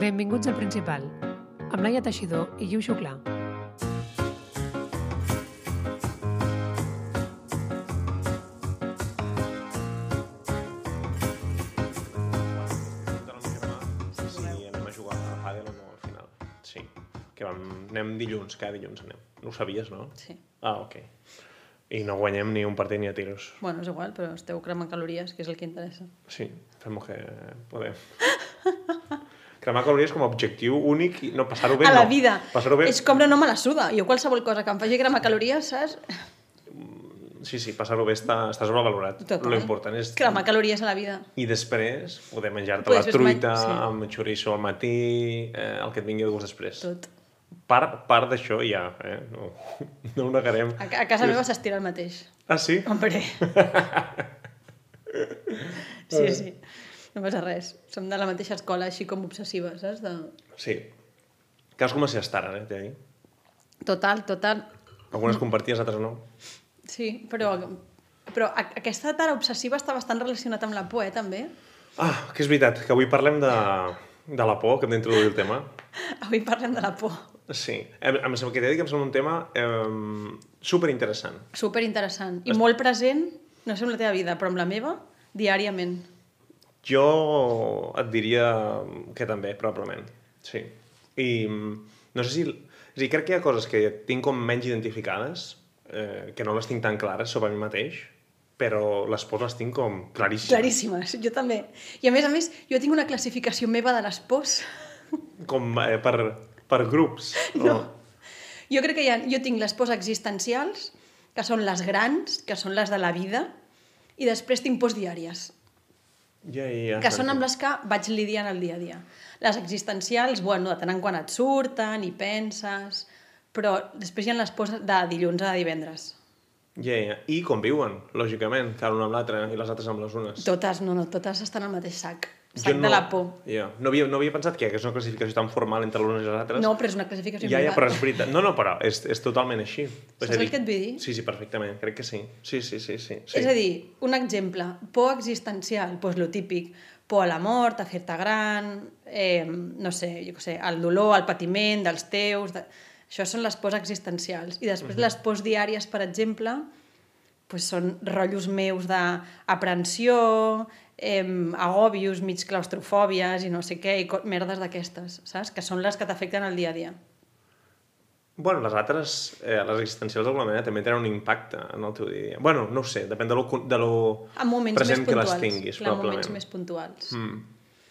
Benvinguts al Principal, amb Laia Teixidor i Guiu Xuclà. Sí, anem a jugar a pàdel o no al final. Sí, que vam, anem dilluns, cada dilluns anem. No ho sabies, no? Sí. Ah, ok. I no guanyem ni un partit ni a tiros. Bueno, és igual, però esteu cremant calories, que és el que interessa. Sí, fem el que podem. Cremar calories com a objectiu únic i no passar-ho bé, a la no. vida. Passar-ho bé, És com no me la suda. Jo qualsevol cosa que em faci cremar calories, saps? sí, sí, passar-ho bé està, està sobrevalorat. Total. Lo important és... Cremar calories a la vida. I després poder menjar-te la truita sí. amb xoriço al matí, eh, el que et vingui de gust després. Tot. Part, part d'això hi ha, eh? No, no ho negarem. A, a casa meva s'estira el mateix. Ah, sí? Hombre. sí, sí. No passa res. Som de la mateixa escola, així com obsessives, saps? De... Sí. Amb les seves tares, eh, t'he de dir. Total, total. Algunes comparties, altres no. Sí, però, però a- aquesta tara obsessiva està bastant relacionat amb la por, eh, també. Ah, que és veritat, que avui parlem de, de la por, que hem d'introduir el tema. Avui parlem de la por. Sí. Em, em sembla que t'he dir que em sembla un tema eh, superinteressant. Super interessant. I molt present, no sé amb la teva vida, però amb la meva, diàriament. Jo et diria que també, probablement. Sí. I mm, no sé si... És dir, crec que hi ha coses que tinc com menys identificades, eh, que no les tinc tan clares sobre mi mateix, però les pors les tinc com claríssimes. Claríssimes, jo també. I a més a més, jo tinc una classificació meva de les pors. Com eh, per, per grups. No. Jo crec que ha, jo tinc les pors existencials, que són les grans, que són les de la vida, i després tinc pors diàries, Ja, ja, que són amb les que vaig lidiant el dia a dia. Les existencials, bueno, de tant en quant et surten i penses, però després hi ha les pors de dilluns a divendres. Ja, ja. I conviuen, lògicament, cada una amb l'altra i les altres amb les unes. Totes, no, no, totes estan al mateix sac. Jo Sac de la por. Ja. No, havia, no havia pensat que hi hagués una classificació tan formal entre les unes i les altres. No, però és una classificació Ja, ja, però és veritat. No, no, però és, és totalment així. Saps el que et vull dir? Sí, sí, perfectament. Crec que sí. Sí, sí, sí, sí. sí. És a dir, un exemple, por existencial, doncs lo típic, por a la mort, a fer-te gran, eh, no sé, jo què sé, el dolor, el patiment dels teus... De... Això són les pors existencials. I després les pors diàries, per exemple, pues són rotllos meus d'aprensió, eh, agòbios, mig claustrofòbies i no sé què, i merdes d'aquestes, saps? Que són les que t'afecten el dia a dia. Bueno, les altres, eh, les existencials d'alguna manera també tenen un impacte en el teu dia a dia. Bueno, no ho sé, depèn de lo, de lo present més que les tinguis, Clar, en probablement. moments més puntuals. Mm.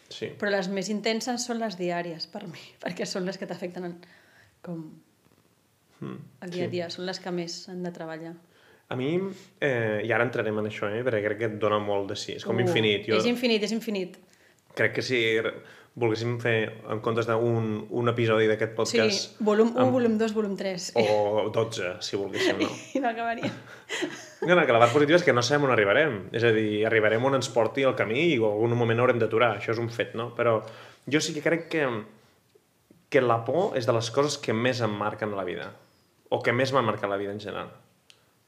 Sí. Però les més intenses són les diàries, per mi, perquè són les que t'afecten en- com Mm. el dia a dia, són les que més han de treballar. A mi, eh, i ara entrarem en això, eh, perquè crec que et dona molt de sí. És com Uh, infinit. Jo És infinit, és infinit. crec que si volguéssim fer, en comptes d'un un episodi d'aquest podcast, sí, volum 1, amb- volum 2, volum 3. o 12, si volguéssim, no? I no acabaria. No, no, que la part positiva és que no sabem on arribarem. És a dir, arribarem on ens porti el camí i en algun moment haurem d'aturar. Això és un fet, no? Però jo sí que crec que, que la por és de les coses que més em marquen la vida. O que més m'han marcat la vida en general.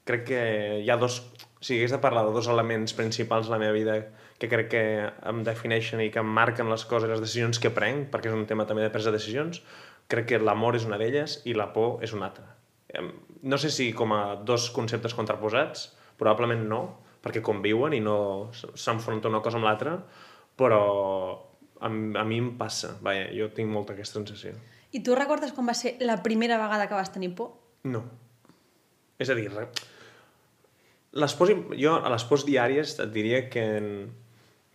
Crec que hi ha dos... Si hagués de parlar de dos elements principals de la meva vida que crec que em defineixen i que em marquen les coses, les decisions que prenc, perquè és un tema també de presa de decisions, crec que l'amor és una d'elles i la por és una altra. No sé si com a dos conceptes contraposats, probablement no, perquè conviuen i no s'enfronta una cosa amb l'altra, però a, a mi em passa, vaja, jo tinc molta aquesta sensació. I tu recordes quan va ser la primera vegada que vas tenir por? No. És a dir, re- les pors, jo a les pors diàries et diria que, en,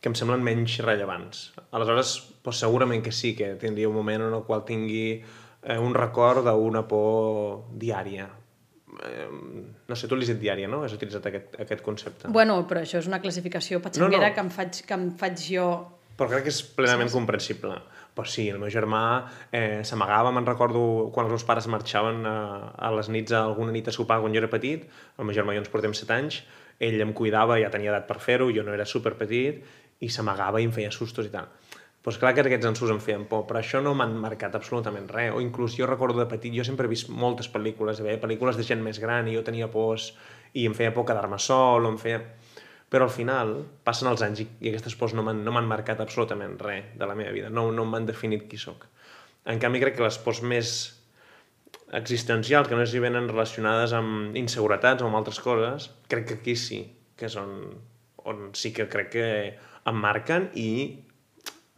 que em semblen menys rellevants. Aleshores, doncs segurament que sí, que tindria un moment en el qual tingui eh, un record d'una por diària. Eh, no sé, tu l'has dit diària, no? Has utilitzat aquest, aquest concepte. Bueno, però això és una classificació patxanguera No, no. Que, em faig, que em faig jo... Però crec que és plenament comprensible. Però sí, el meu germà eh, s'amagava, me'n recordo, quan els meus pares marxaven a, a les nits, a alguna nit a sopar quan jo era petit, el meu germà i jo ens portem 7 anys, ell em cuidava, ja tenia edat per fer-ho, jo no era super petit, i s'amagava i em feia sustos i tal. Doncs clar que aquests ensuts em feien por, però això no m'han marcat absolutament res. O inclús jo recordo de petit, jo sempre he vist moltes pel·lícules, eh? pel·lícules de gent més gran, i jo tenia pors, i em feia por quedar-me sol, o em feia... Però al final passen els anys i, i aquestes pors no m'han no marcat absolutament res de la meva vida. No, no m'han definit qui sóc. En canvi, crec que les pors més existencials, que no si venen relacionades amb inseguretats o amb altres coses, crec que aquí sí, que és on, on sí que crec que em marquen i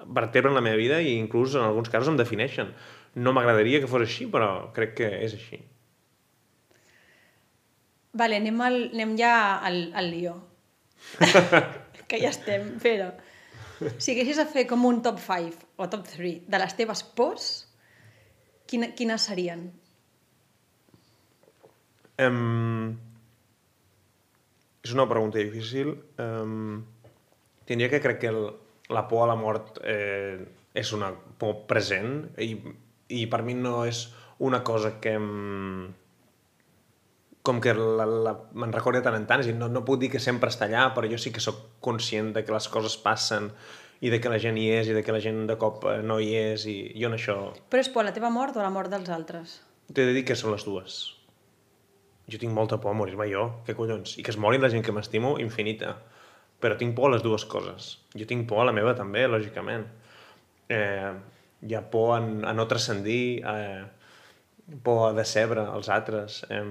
vertebren la meva vida i inclús en alguns casos em defineixen. No m'agradaria que fos així, però crec que és així. Vale, anem, al, anem ja al, al lío. que ja estem, però... Si haguessis de fer com un top 5 o top 3 de les teves pors, quina, quines serien? Um, és una pregunta difícil. Um, tindria que crec que el, la por a la mort eh, és una por present i, i per mi no és una cosa que em, com que la, la, me'n recordo de tant en tant, és a dir, no, no puc dir que sempre està allà, però jo sí que sóc conscient de que les coses passen i de que la gent hi és i de que la gent de cop eh, no hi és i jo en això Però és por la teva mort o la mort dels altres? t'he de dir que són les dues. Jo tinc molta por a morir-me jo, què collons? I que es morin la gent que m'estimo, infinita. Però tinc por a les dues coses. Jo tinc por a la meva també, lògicament. Eh, hi ha por a, a no transcendir, eh, por a decebre els altres, eh,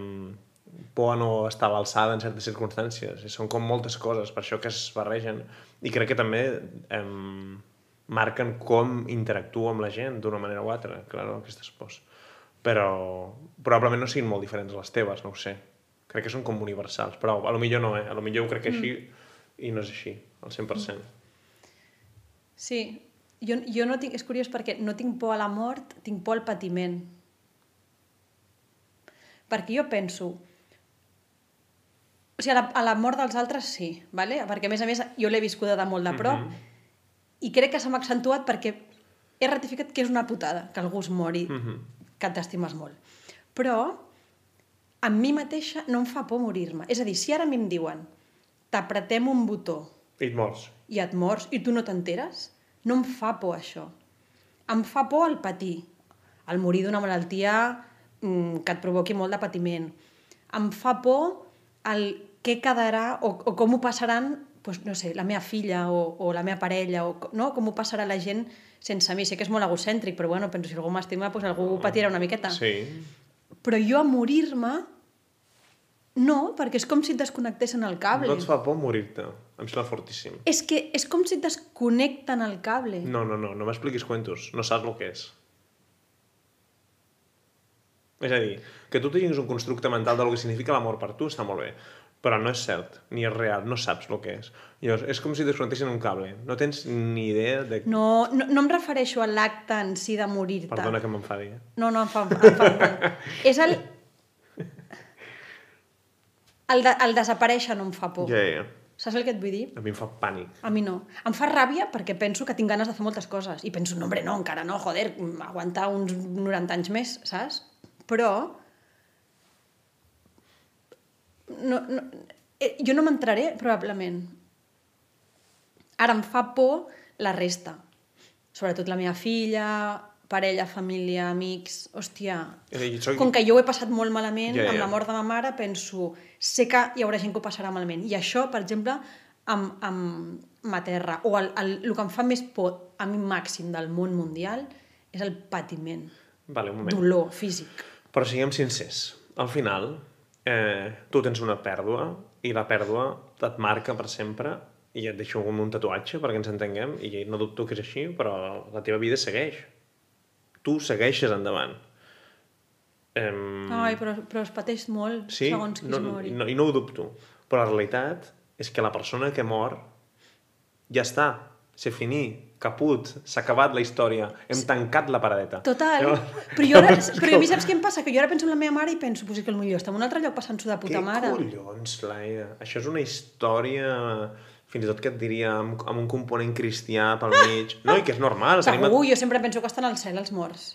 por a no estar a l'alçada en certes circumstàncies. I són com moltes coses, per això que es barregen. I crec que també eh, marquen com interactuo amb la gent d'una manera o altra, claro, aquestes pors. Però probablement no siguin molt diferents les teves, no ho sé. Crec que són com universals, però a lo millor no, eh? A lo millor ho crec que així i no és així, al 100%. Sí, jo, jo no tinc... És curiós perquè no tinc por a la mort, tinc por al patiment. Perquè jo penso... O sigui, a la, a la mort dels altres sí, ¿vale? perquè a més a més jo l'he viscuda de molt de prop Mhm. i crec que s'ha accentuat perquè he ratificat que és una putada que algú es mori, Mhm. que t'estimes molt. Però a mi mateixa no em fa por morir-me. És a dir, si ara a mi em diuen t'apretem un botó I et mors. i et mors i tu no t'enteres, no em fa por això. Em fa por el patir, el morir d'una malaltia mm, que et provoqui molt de patiment. Em fa por el què quedarà o, o com ho passaran doncs, no sé, la meva filla o, o la meva parella, o no? com ho passarà la gent sense mi. Sé que és molt egocèntric, però bueno, penso, si algú m'estima, doncs algú patirà una miqueta. Sí. Però jo a morir-me, no, perquè és com si et desconnectessin el cable. No et fa por morir-te. Em sembla fortíssim. És que és com si et desconnecten el cable. No, no, no, no m'expliquis cuentos. No saps el que és. És a dir, que tu tinguis un constructe mental del que significa l'amor per tu està molt bé, però no és cert, ni és real, no saps el que és. Llavors, és com si desconnectessin un cable. No tens ni idea de... No, no, no em refereixo a l'acte en si de morir-te. Perdona que m'enfadi. eh? No, no, em fa, em fa. És el... El, de, el desaparèixer no em fa por. Ja, ja. Saps el que et vull dir? A mi em fa pànic. A mi no. Em fa ràbia perquè penso que tinc ganes de fer moltes coses. I penso, no, hombre, no, encara no, joder, aguantar uns 90 anys més, saps? Però... No, no, eh, jo no m'entraré, probablement. Ara em fa por la resta. Sobretot la meva filla, parella, família, amics... Hòstia, soc... com que jo ho he passat molt malament Ja, yeah, ja. amb la mort de ma mare, penso, sé que hi haurà gent que ho passarà malament. I això, per exemple, amb, amb m'aterra. O el, el, el que em fa més por a mi màxim del món mundial és el patiment, Vale, un moment. dolor físic. Però siguem sincers. Al final, eh, tu tens una pèrdua i la pèrdua et marca per sempre i et deixo com un tatuatge perquè ens entenguem i no dubto que és així, però la teva vida segueix. Tu segueixes endavant. Em... Ai, però, però es pateix molt sí, segons qui no, es mori. no, i no ho dubto. Però la realitat és que la persona que mor ja està, se finí, caput, s'ha acabat la història, hem tancat la paradeta. Total. Llavors- Però, jo ara, però a mi saps què em passa? Que jo ara penso en la meva mare i penso, pues que el millor està en un altre lloc passant-s'ho de puta Què mare. collons, Laia? Això és una història, fins i tot que et diria, amb, amb un component cristià pel mig. No, i que és normal. tenim- Segur, jo sempre penso que estan al cel els morts.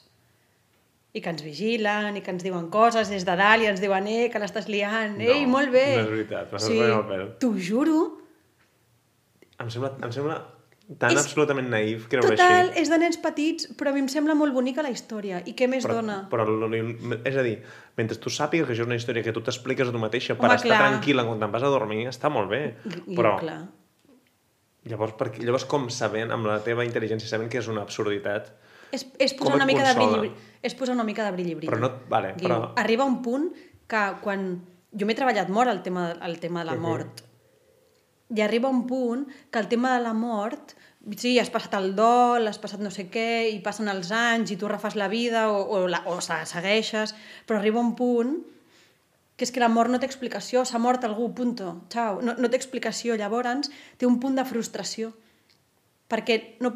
I que ens vigilen, i que ens diuen coses des de dalt, i ens diuen, eh, que l'estàs liant. No, Ei, molt bé. no és veritat, m'estàs sí. T'ho juro. Em sembla, em sembla tan És- absolutament naïf, creu Total, així. és de nens petits, però a mi em sembla molt bonica la història. I què més Però, dona? però, és a dir, mentre tu sàpigues que és una història que tu t'expliques a tu mateixa per Home, estar clar. tranquil·la quan te'n vas a dormir, està molt bé. I- Però clar. llavors, per, llavors com sabent, amb la teva intel·ligència, sabent que és una absurditat, És, és posar una mica de consola? brilli, és posar una mica de brilli brilli. Però no- vale, Guiu. però- Arriba un punt que quan... Jo m'he treballat molt el tema, el tema de la mort. I arriba un punt que el tema de la mort... Sí, has passat el dol, has passat no sé què, i passen els anys, i tu refas la vida, o, o, la, o segueixes, però arriba un punt que és que la mort no té explicació, s'ha mort algú, punto, ciao. No, no té explicació, llavors té un punt de frustració, perquè no,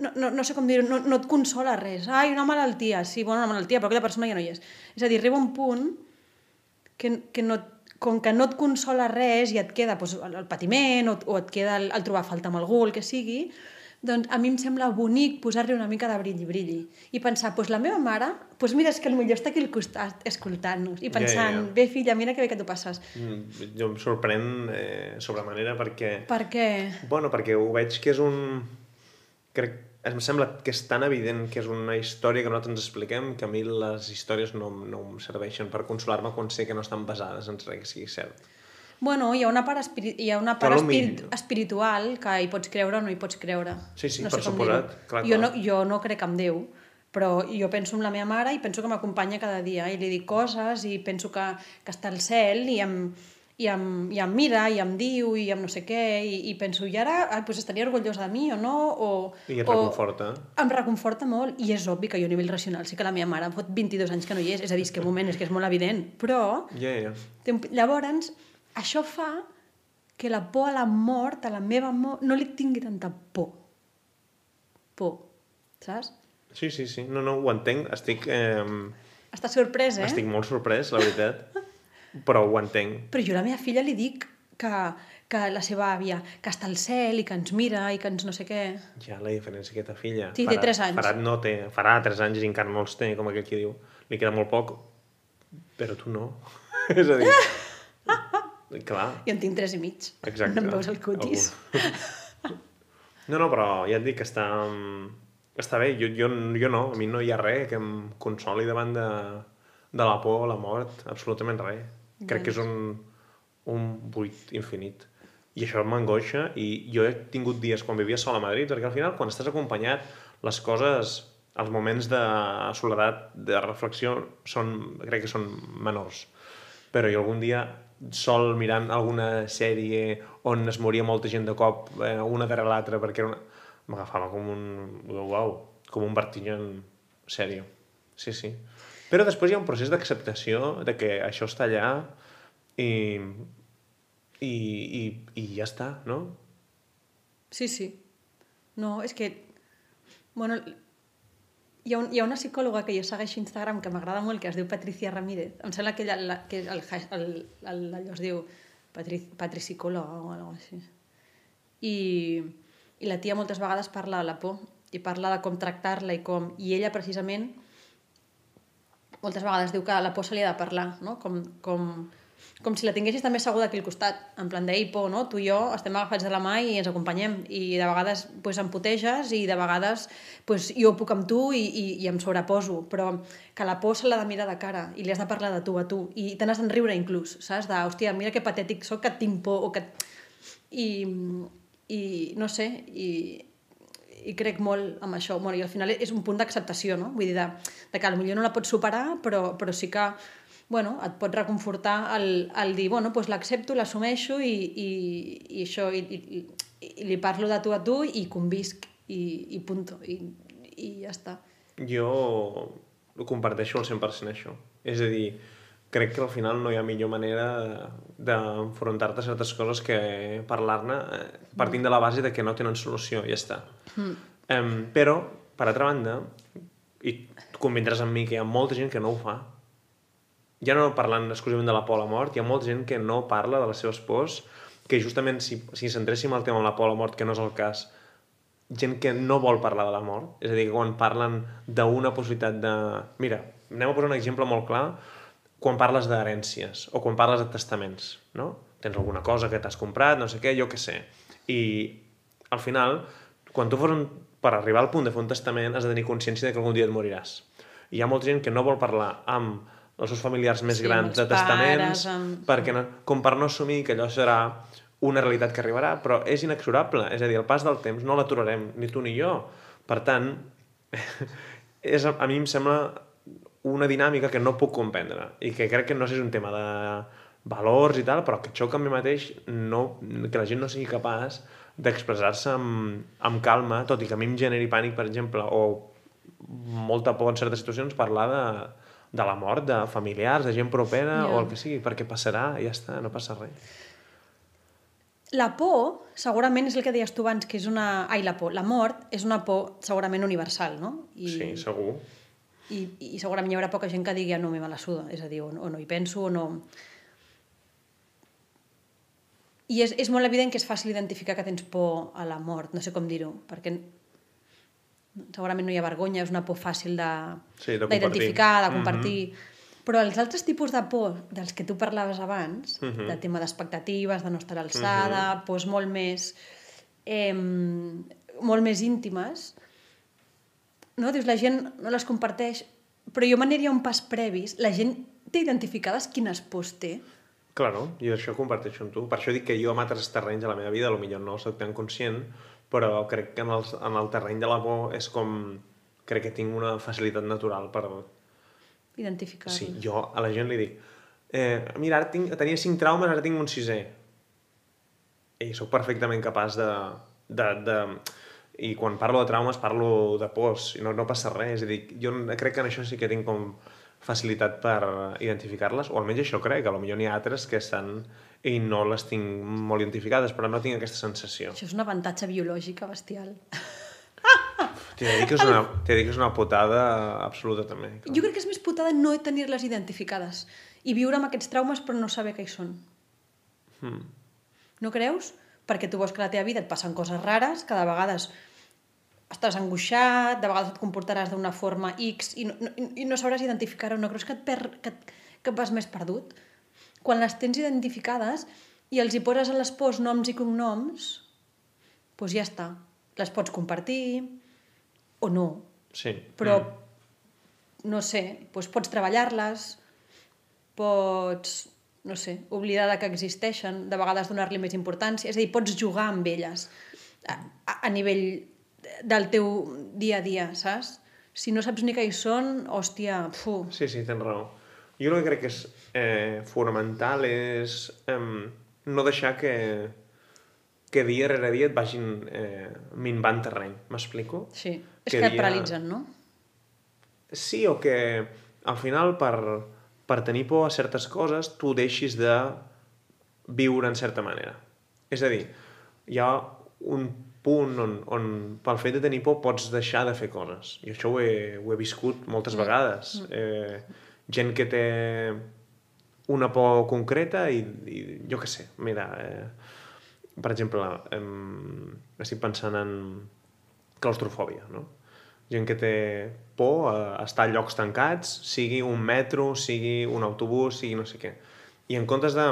no, no, no sé com dir-ho, no, no et consola res. Ai, una malaltia, sí, bueno, una malaltia, però aquella persona ja no hi és. És a dir, arriba un punt que, que no, com que no et consola res i et queda doncs, el, patiment o, o et queda el, el trobar falta amb algú, el que sigui, doncs a mi em sembla bonic posar-li una mica de brilli-brilli i pensar, doncs la meva mare, doncs mira, és que potser està aquí al costat escoltant-nos i pensant, ja. bé filla, mira que bé que t'ho passes. mm, jo em sorprèn eh, sobre manera perquè... Per què? Bueno, perquè ho veig que és un... Crec, em sembla que és tan evident que és una història que nosaltres ens expliquem que a mi les històries no, no em serveixen per consolar-me quan sé que no estan basades en res que sigui cert. Bueno, hi ha una part, espiri hi ha una part espirit espiritual que hi pots creure o no hi pots creure. Sí, sí, no per suposat, dir-ho. clar, jo, clar. no, jo no crec en Déu, però jo penso en la meva mare i penso que m'acompanya cada dia i li dic coses i penso que, que està al cel i em, i, em, i em mira i em diu i em no sé què i, i penso, i ara ah, pues estaria orgullosa de mi o no? O, I et o, reconforta. em reconforta molt i és obvi que jo a nivell racional sé que la meva mare fot 22 anys que no hi és, és a dir, és que moment, és que és molt evident, però. Té un- Llavors, això fa que la por a la mort, a la meva mort, no li tingui tanta por. Por, saps? Sí, sí, sí. No, no, ho entenc. Estic, eh, Està sorprès, eh? estic molt sorprès, la veritat. Però ho entenc. Però jo a la meva filla li dic que, que la seva àvia, que està al cel i que ens mira i que ens no sé què... Ja la diferència que ta filla... Sí, té tres anys. Farà, no té, farà 3 anys i encara no els té, com aquell qui diu. Li queda molt poc, però tu no. és a dir... clar, Jo en tinc tres i mig. exacte. No em veus el cutis. Algú. No, no, però ja et dic que està... mm, Està bé, jo, jo, jo no, a mi no hi ha res que em consoli davant de, de la por la mort, absolutament res. Crec que és un, un buit infinit. I això m'angoixa i jo he tingut dies quan vivia sol a Madrid, perquè al final quan estàs acompanyat les coses, els moments de soledat, de reflexió, són, crec que són menors. Però jo algun dia sol mirant alguna sèrie on es moria molta gent de cop, eh, una darrere l'altra, perquè una... m'agafava com un... uau, com un vertigen sèrio. Sí, sí. Però després hi ha un procés d'acceptació de que això està allà i, i, i, i ja està, no? Sí, sí. No, és que... Bueno, hi ha, un, hi ha una psicòloga que jo segueixo a Instagram que m'agrada molt, que es diu Patricia Ramírez. Em sembla que, ella, la, que el, el, el, allò es diu patri, patricicòloga o alguna cosa així. I, I la tia moltes vegades parla de la por i parla de com tractar-la i com... I ella, precisament, moltes vegades diu que la por se li ha de parlar, no? Com, com, com si la tinguessis també asseguda aquí al costat, en plan d'ei, por, no? Tu i jo estem agafats de la mà i ens acompanyem, i de vegades pues, em puteges i de vegades pues, jo puc amb tu i, i, i em sobreposo, però que la por se l'ha de mirar de cara i li has de parlar de tu a tu, i te n'has d'enriure inclús, saps? De, hòstia, mira que patètic sóc, que tinc por, o que... I, i no sé, i, i crec molt amb això. Bueno, I al final és un punt d'acceptació, no? Vull dir, de, de que potser no la pots superar, però, però sí que bueno, et pot reconfortar el, el dir, bueno, doncs l'accepto, l'assumeixo i, i, i això, i, i, i li parlo de tu a tu i convisc i, i punto, i, i ja està. Jo ho comparteixo al 100% això. És a dir, crec que al final no hi ha millor manera d'enfrontar-te a certes coses que parlar-ne eh, partint de la base de que no tenen solució, ja està. Mm. Um, però, per altra banda, i tu convindràs amb mi que hi ha molta gent que no ho fa, ja no parlant exclusivament de la por a la mort, hi ha molta gent que no parla de les seves pors, que justament si, si centréssim el tema de la por a la mort, que no és el cas, gent que no vol parlar de la mort, és a dir, que quan parlen d'una possibilitat de... Mira, anem a posar un exemple molt clar, quan parles d'herències o quan parles de testaments, no? Tens alguna cosa que t'has comprat, no sé què, jo què sé. I al final, quan tu fos un, per arribar al punt de fer un testament, has de tenir consciència de que algun dia et moriràs. I hi ha molta gent que no vol parlar amb els seus familiars més Sí, grans de testaments, pares, amb- perquè no, com per no assumir que allò serà una realitat que arribarà, però és inexorable. És a dir, el pas del temps no l'aturarem, ni tu ni jo. Per tant, és, a mi em sembla una dinàmica que no puc comprendre i que crec que no és un tema de valors i tal, però que xoca amb mi mateix no, que la gent no sigui capaç d'expressar-se amb, amb calma, tot i que a mi em generi pànic, per exemple, o molta por en certes situacions parlar de, de la mort de familiars, de gent propera Ja. o el que sigui, perquè passarà i ja està, no passa res. La por, segurament, és el que deies tu abans, que és una... Ai, la por. La mort és una por segurament universal, no? I, Sí, segur. i, i segurament hi haurà poca gent que digui ah, no, me la suda, és a dir, o, o no hi penso, o no... I és, és molt evident que és fàcil identificar que tens por a la mort, no sé com dir-ho, perquè segurament no hi ha vergonya, és una por fàcil de, Sí, de compartir. d'identificar, de Mhm. compartir. Mm -hmm. Però els altres tipus de por dels que tu parlaves abans, Mhm. de tema d'expectatives, de no estar a l'alçada, mm -hmm. pors molt més, eh, molt més íntimes, no? Dius, la gent no les comparteix, però jo m'aniria un pas previs. La gent té identificades quines pors té. Claro, i això comparteixo amb tu. Per això dic que jo en altres terrenys de la meva vida potser no soc tan conscient, però crec que en el, en el terreny de la por és com... Crec que tinc una facilitat natural per... Identificar. Sí, jo a la gent li dic eh, mira, ara tinc, tenia cinc traumes, ara tinc un sisè. I sóc perfectament capaç de, de, de... I quan parlo de traumes parlo de pors, i no, no passa res. És a dir, jo crec que en això sí que tinc com facilitat per identificar-les, o almenys això crec, que potser n'hi ha altres que estan i no les tinc molt identificades, però no tinc aquesta sensació. Això és un avantatge biològic bestial. T'he de dir que és una, que és una putada absoluta també. clar. Jo crec que és més putada no tenir-les identificades i viure amb aquests traumes però no saber què hi són. Hmm. No creus? Perquè tu veus que a la teva vida et passen coses rares, que de vegades estàs angoixat, de vegades et comportaràs d'una forma X i no, no, i no sabràs identificar-ho. No creus que et, per, que, et, que et vas més perdut? Quan les tens identificades i els hi poses a les pors noms i cognoms, doncs ja està. Les pots compartir o no. Sí. Però, Mm. no sé, doncs pots treballar-les, pots, no sé, oblidar de que existeixen, de vegades donar-li més importància, és a dir, pots jugar amb elles a, a, a nivell del teu dia a dia, saps? Si no saps ni què hi són, hòstia, fu, Sí, sí, tens raó. Jo el que crec que és eh, fonamental és eh, no deixar que, que dia rere dia et vagin eh, minvant terreny. M'explico? sí. És Que que et dia- paralitzen, no? Sí, o que al final per, per tenir por a certes coses tu deixis de viure en certa manera. És a dir, hi ha un punt on, on pel fet de tenir por pots deixar de fer coses. I això ho he, ho he viscut moltes vegades. Eh, gent que té una por concreta i, i jo què sé, mira, eh, per exemple, em, estic pensant en claustrofòbia, no? Gent que té por a estar a llocs tancats, sigui un metro, sigui un autobús, sigui no sé què. I en comptes de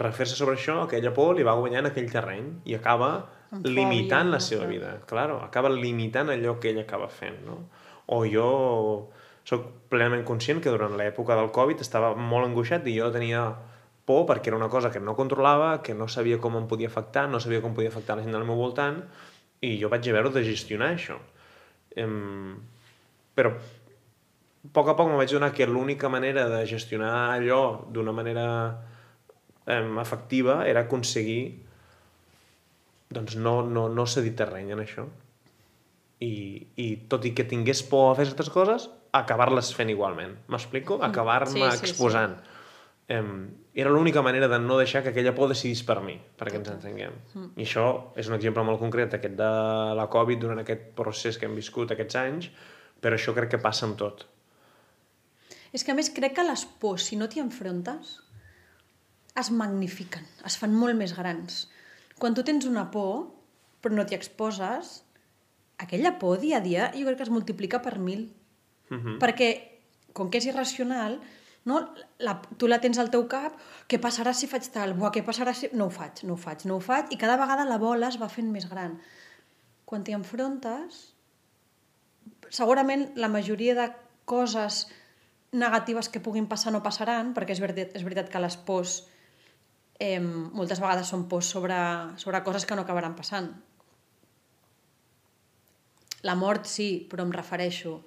refer-se sobre això, aquella por li va guanyant aquell terreny i acaba Fòbia, limitant la seva vida. Claro, acaba limitant allò que ell acaba fent, no? O jo sóc plenament conscient que durant l'època del Covid estava molt angoixat i jo tenia por perquè era una cosa que no controlava, que no sabia com em podia afectar, no sabia com podia afectar la gent del meu voltant i jo vaig haver-ho de gestionar, això. Em... Però a poc a poc me vaig donar que l'única manera de gestionar allò d'una manera em, efectiva era aconseguir doncs no, no, no cedir terreny en això. I, I tot i que tingués por a fer certes coses, acabar-les fent igualment. M'explico? Acabar-me Sí, sí, sí. exposant. Em, era l'única manera de no deixar que aquella por decidís per mi, perquè ens entenguem. I això és un exemple molt concret, aquest de la Covid, durant aquest procés que hem viscut aquests anys, però això crec que passa amb tot. És que a més crec que les pors, si no t'hi enfrontes, es magnifiquen, es fan molt més grans. Quan tu tens una por, però no t'hi exposes, aquella por dia a dia jo crec que es multiplica per mil. Mhm. Perquè, com que és irracional, no? la, tu la tens al teu cap, què passarà si faig tal? Buah, què passarà si... No ho faig, no ho faig, no ho faig, i cada vegada la bola es va fent més gran. quan t'hi enfrontes, segurament la majoria de coses negatives que puguin passar no passaran, perquè és veritat, és veritat que les pors eh, moltes vegades són pors sobre, sobre coses que no acabaran passant. La mort sí, però em refereixo.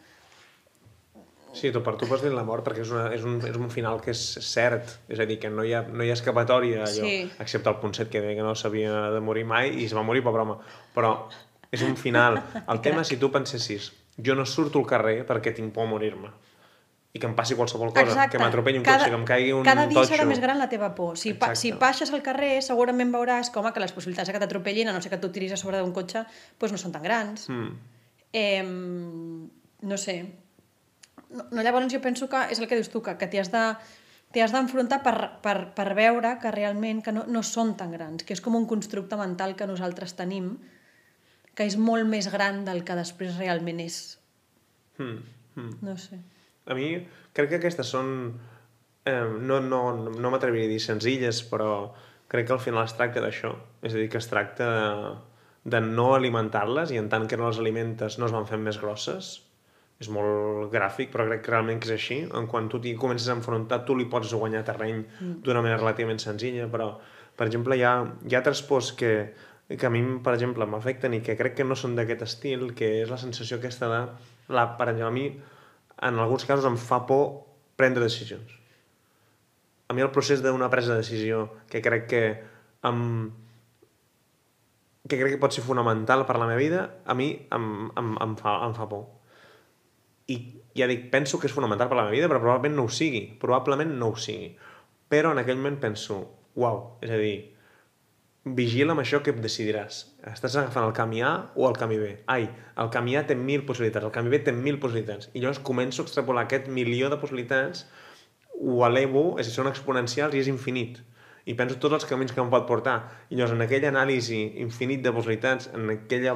Sí, tu, per tu pots dir la mort perquè és, una, és, un, és un final que és cert, és a dir, que no hi ha, no hi ha escapatòria allò, Sí. excepte el punt 7 que deia que no s'havia de morir mai i es va morir, pobre home. Però és un final. El tema, si tu pensessis, jo no surto al carrer perquè tinc por a morir-me i que em passi qualsevol cosa, que m'atropelli un cotxe, que em caigui un cada dia totxo. serà més gran la teva por. Si, pa, Exacte. si baixes al carrer, segurament veuràs com que les possibilitats que t'atropellin, a no ser que tu tiris a sobre d'un cotxe, doncs no són tan grans. Mm. Eh, no sé. No, no, llavors jo penso que és el que dius tu, que, que t'hi has de t'hi has d'enfrontar per, per, per veure que realment que no, no són tan grans, que és com un constructe mental que nosaltres tenim, que és molt més gran del que després realment és. Mm. Mm. No sé. A mi crec que aquestes són... Eh, no no, no m'atreviria a dir senzilles, però crec que al final es tracta d'això. És a dir, que es tracta de, de no alimentar-les i en tant que no les alimentes no es van fent més grosses. És molt gràfic, però crec que realment que és així. En quan tu t'hi comences a enfrontar, tu li pots guanyar terreny d'una manera relativament senzilla, però, per exemple, hi ha, hi ha altres pors que, que a mi, per exemple, m'afecten i que crec que no són d'aquest estil, que és la sensació aquesta de... La, per exemple, a mi, en alguns casos, em fa por prendre decisions. A mi el procés d'una presa de decisió, que crec que em, que crec que pot ser fonamental per a la meva vida, a mi em, em, em, fa, em fa por. I ja dic, penso que és fonamental per a la meva vida, però probablement no ho sigui. Probablement no ho sigui. Però en aquell moment penso, uau, és a dir, vigila amb això que decidiràs. Estàs agafant el camí A o el camí B? Ai, el camí A té mil possibilitats, el camí B té mil possibilitats. I llavors començo a extrapolar aquest milió de possibilitats, ho elevo, és són exponencials i és infinit. I penso tots els camins que em pot portar. I llavors, en aquella anàlisi infinit de possibilitats, en aquella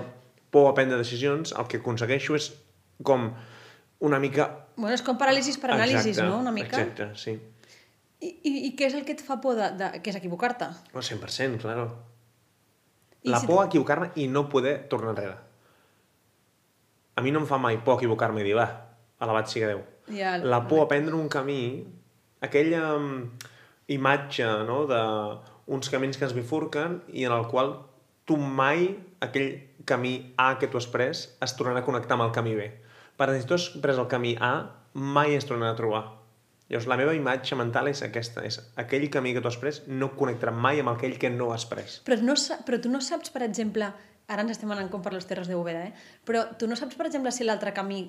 por a prendre decisions, el que aconsegueixo és com una mica... Bueno, és com paràlisis per anàlisis, Exacte, no? Una mica. Exacte, sí. I, i, I què és el que et fa por de, de, que és equivocar-te? Oh, 100%, claro. I la si por a equivocar-me i no poder tornar enrere. A mi no em fa mai por equivocar-me i dir, va, alabat siga Déu. Ja, La por a prendre un camí, aquella imatge no, de uns camins que ens bifurquen i en el qual tu mai, aquell camí A que tu has pres, es tornarà a connectar amb el camí B. Per tant, si tu has pres el camí A, mai es tornarà a trobar. Llavors, la meva imatge mental és aquesta, és aquell camí que tu has pres no connectarà mai amb aquell que no has pres. Però, no, però tu no saps, per exemple, ara ens estem anant com per les terres de Úbeda, eh? però tu no saps, per exemple, si l'altre camí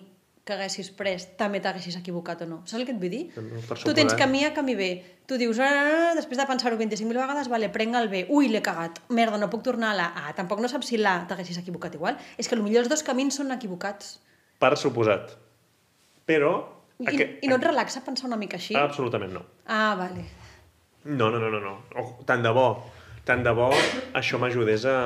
que haguessis pres també t'haguessis equivocat o no. Saps el que et vull dir? No, tu tens suposat. camí A, camí B. Tu dius, ah, després de pensar-ho 25.000 vegades, vale, prenc el B. Ui, l'he cagat. Merda, no puc tornar a la A. Tampoc no saps si l'A t'haguessis equivocat igual. És que potser els dos camins són equivocats. Per suposat. Però... I, aqu- I no et relaxa pensar una mica així? Absolutament no. Ah, vale. No, no, no, no. no. Oh, tant de bo. Tant de bo això m'ajudés a,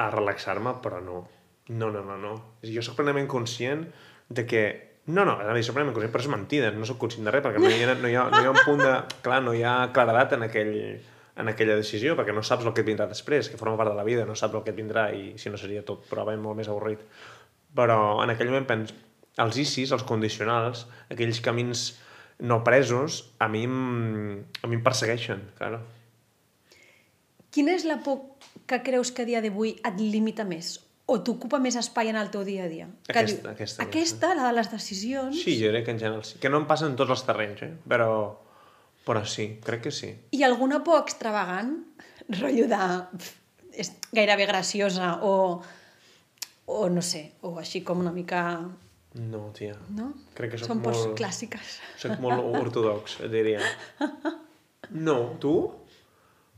a relaxar-me, però no. No, no, no, no. Jo sóc plenament conscient de que... No, no, a dir, soc plenament conscient, però és mentida. No sóc conscient de res, perquè no hi ha, no hi ha, no hi ha un punt de... Clar, no hi ha claredat en, aquell, en aquella decisió, perquè no saps el que et vindrà després, que forma part de la vida, no saps el que et vindrà i si no seria tot probablement molt més avorrit. Però en aquell moment penso, els ICIs, els condicionals, aquells camins no presos, a mi, em- a mi em persegueixen, claro. Quina és la por que creus que a dia d'avui et limita més? O t'ocupa més espai en el teu dia a dia? Que Aquesta, aquesta, aquesta, la de les decisions. Sí, jo crec que en general sí. Que no em passa en tots els terrenys, eh? Però, però sí, crec que sí. I alguna por extravagant? Rotllo de... És gairebé graciosa o... O no sé, o així com una mica... No, tia. No? Crec que soc Són molt- clàssiques. Soc molt ortodox, et diria. No, tu?